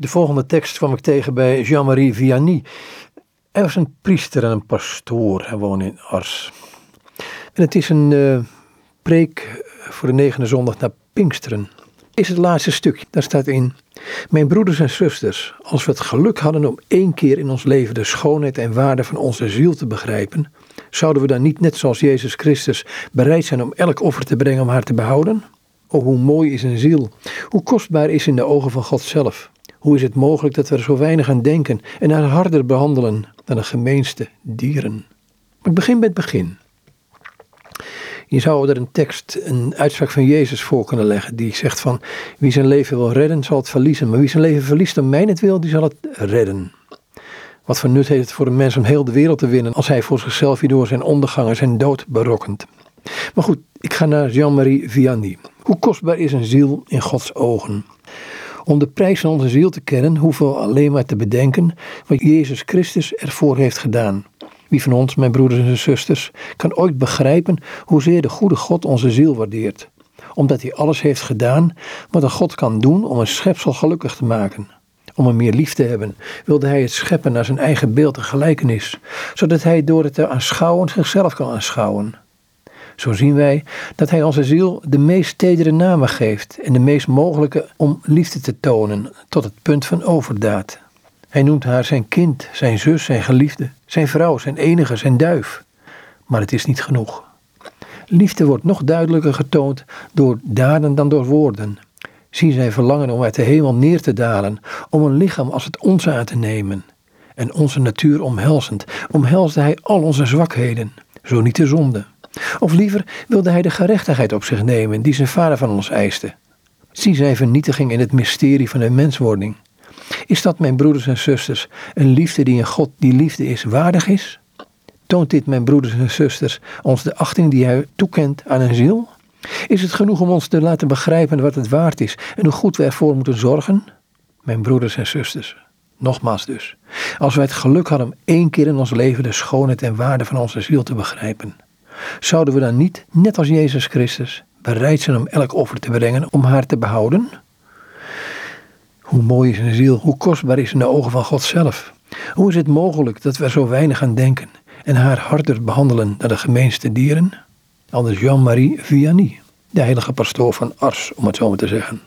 De volgende tekst kwam ik tegen bij Jean-Marie Vianney. Hij was een priester en een pastoor. Hij woonde in Ars. En het is een uh, preek voor de negende zondag na Pinksteren. Is het laatste stukje. Daar staat in. Mijn broeders en zusters, als we het geluk hadden om één keer in ons leven de schoonheid en waarde van onze ziel te begrijpen, zouden we dan niet net zoals Jezus Christus bereid zijn om elk offer te brengen om haar te behouden? Oh, hoe mooi is een ziel. Hoe kostbaar is in de ogen van God zelf. Hoe is het mogelijk dat we er zo weinig aan denken en haar harder behandelen dan de gemeenste dieren? Ik begin bij het begin. Je zou er een tekst, een uitspraak van Jezus voor kunnen leggen. Die zegt van, wie zijn leven wil redden, zal het verliezen. Maar wie zijn leven verliest om wil, die zal het redden. Wat voor nut heeft het voor een mens om heel de wereld te winnen, als hij voor zichzelf hierdoor zijn ondergang en zijn dood berokkent. Maar goed, ik ga naar Jean-Marie Vianney. Hoe kostbaar is een ziel in Gods ogen? Om de prijs van onze ziel te kennen, hoeven we alleen maar te bedenken wat Jezus Christus ervoor heeft gedaan. Wie van ons, mijn broeders en zusters, kan ooit begrijpen hoezeer de goede God onze ziel waardeert? Omdat hij alles heeft gedaan wat een God kan doen om een schepsel gelukkig te maken. Om hem meer lief te hebben, wilde hij het scheppen naar zijn eigen beeld en gelijkenis, zodat hij door het te aanschouwen zichzelf kan aanschouwen. Zo zien wij dat hij onze ziel de meest tedere namen geeft en de meest mogelijke om liefde te tonen tot het punt van overdaad. Hij noemt haar zijn kind, zijn zus, zijn geliefde, zijn vrouw, zijn enige, zijn duif. Maar het is niet genoeg. Liefde wordt nog duidelijker getoond door daden dan door woorden. Zien zij verlangen om uit de hemel neer te dalen, om een lichaam als het onze aan te nemen. En onze natuur omhelzend, omhelsde hij al onze zwakheden, zo niet de zonde. Of liever wilde hij de gerechtigheid op zich nemen die zijn vader van ons eiste. Zie zijn vernietiging in het mysterie van de menswording. Is dat, mijn broeders en zusters, een liefde die in God die liefde is, waardig is? Toont dit, mijn broeders en zusters, ons de achting die hij toekent aan een ziel? Is het genoeg om ons te laten begrijpen wat het waard is en hoe goed we ervoor moeten zorgen? Mijn broeders en zusters, nogmaals dus, als wij het geluk hadden om één keer in ons leven de schoonheid en waarde van onze ziel te begrijpen, zouden we dan niet, net als Jezus Christus, bereid zijn om elk offer te brengen om haar te behouden? Hoe mooi is een ziel, hoe kostbaar is in de ogen van God zelf. Hoe is het mogelijk dat we zo weinig aan denken en haar harder behandelen dan de gemeenste dieren? Anders Jean-Marie Vianney, de heilige pastoor van Ars, om het zo maar te zeggen.